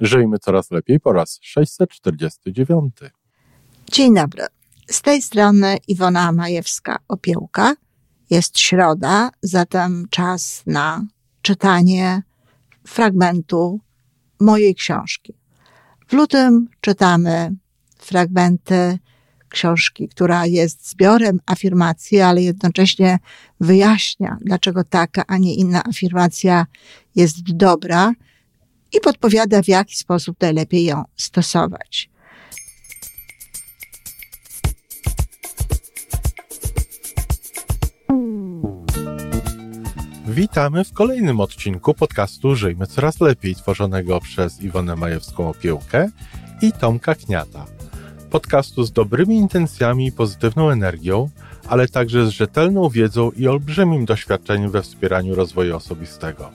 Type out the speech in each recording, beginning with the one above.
Żyjmy coraz lepiej po raz 649. Dzień dobry. Z tej strony Iwona Majewska-Opiełka. Jest środa, zatem czas na czytanie fragmentu mojej książki. W lutym czytamy fragmenty książki, która jest zbiorem afirmacji, ale jednocześnie wyjaśnia, dlaczego taka, a nie inna afirmacja jest dobra i podpowiada, w jaki sposób najlepiej ją stosować. Witamy w kolejnym odcinku podcastu Żyjmy Coraz Lepiej, tworzonego przez Iwonę Majewską-Opiełkę i Tomka Kniata. Podcastu z dobrymi intencjami i pozytywną energią, ale także z rzetelną wiedzą i olbrzymim doświadczeniem we wspieraniu rozwoju osobistego.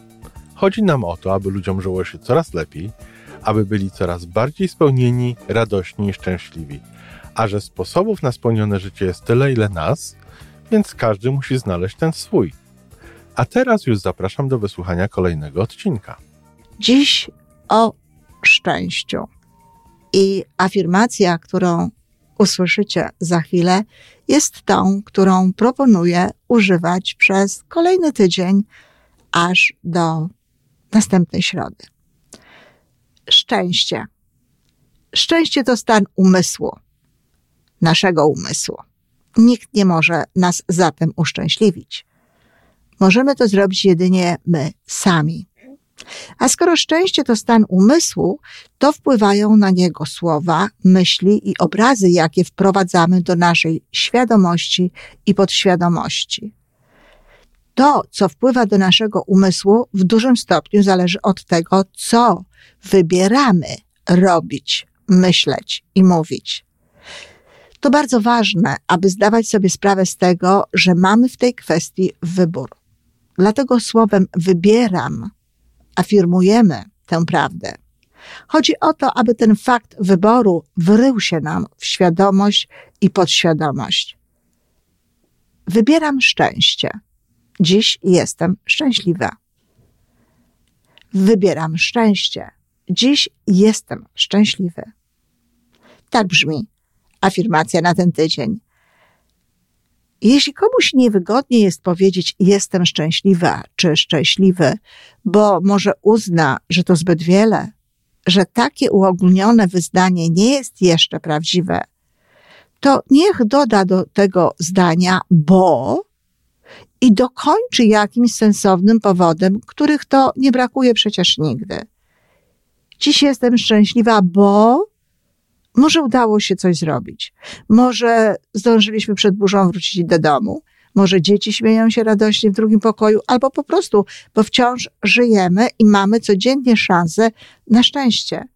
Chodzi nam o to, aby ludziom żyło się coraz lepiej, aby byli coraz bardziej spełnieni, radośni i szczęśliwi. A że sposobów na spełnione życie jest tyle, ile nas, więc każdy musi znaleźć ten swój. A teraz już zapraszam do wysłuchania kolejnego odcinka. Dziś o szczęściu. I afirmacja, którą usłyszycie za chwilę, jest tą, którą proponuję używać przez kolejny tydzień, aż do następnej środy. Szczęście. Szczęście to stan umysłu, naszego umysłu. Nikt nie może nas zatem uszczęśliwić. Możemy to zrobić jedynie my sami. A skoro szczęście to stan umysłu, to wpływają na niego słowa, myśli i obrazy, jakie wprowadzamy do naszej świadomości i podświadomości. To, co wpływa do naszego umysłu, w dużym stopniu zależy od tego, co wybieramy robić, myśleć i mówić. To bardzo ważne, aby zdawać sobie sprawę z tego, że mamy w tej kwestii wybór. Dlatego słowem wybieram afirmujemy tę prawdę. Chodzi o to, aby ten fakt wyboru wrył się nam w świadomość i podświadomość. Wybieram szczęście. Dziś jestem szczęśliwa. Wybieram szczęście. Dziś jestem szczęśliwy. Tak brzmi afirmacja na ten tydzień. Jeśli komuś niewygodnie jest powiedzieć jestem szczęśliwa czy szczęśliwy, bo może uzna, że to zbyt wiele, że takie uogólnione wyznanie nie jest jeszcze prawdziwe, to niech doda do tego zdania bo i dokończy jakimś sensownym powodem, których to nie brakuje przecież nigdy. Dziś jestem szczęśliwa, bo może udało się coś zrobić. Może zdążyliśmy przed burzą wrócić do domu. Może dzieci śmieją się radośnie w drugim pokoju, albo po prostu, bo wciąż żyjemy i mamy codziennie szansę na szczęście.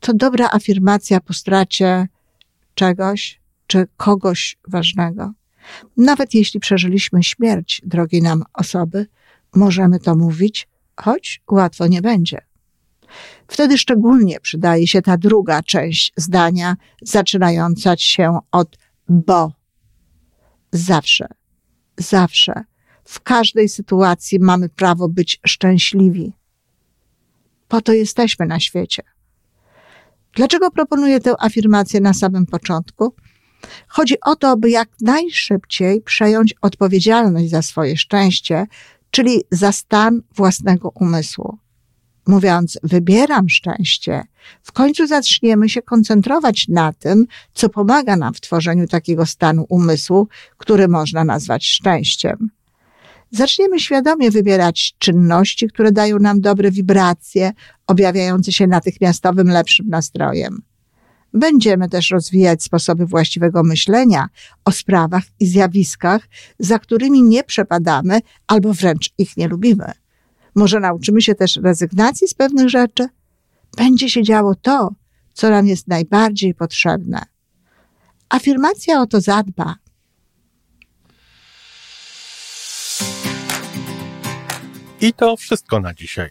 To dobra afirmacja po stracie czegoś czy kogoś ważnego. Nawet jeśli przeżyliśmy śmierć drogiej nam osoby, możemy to mówić, choć łatwo nie będzie. Wtedy szczególnie przydaje się ta druga część zdania, zaczynająca się od bo. Zawsze, zawsze, w każdej sytuacji mamy prawo być szczęśliwi. Po to jesteśmy na świecie. Dlaczego proponuję tę afirmację na samym początku? Chodzi o to, by jak najszybciej przejąć odpowiedzialność za swoje szczęście, czyli za stan własnego umysłu. Mówiąc, wybieram szczęście, w końcu zaczniemy się koncentrować na tym, co pomaga nam w tworzeniu takiego stanu umysłu, który można nazwać szczęściem. Zaczniemy świadomie wybierać czynności, które dają nam dobre wibracje, objawiające się natychmiastowym lepszym nastrojem. Będziemy też rozwijać sposoby właściwego myślenia o sprawach i zjawiskach, za którymi nie przepadamy albo wręcz ich nie lubimy. Może nauczymy się też rezygnacji z pewnych rzeczy? Będzie się działo to, co nam jest najbardziej potrzebne. Afirmacja o to zadba. I to wszystko na dzisiaj.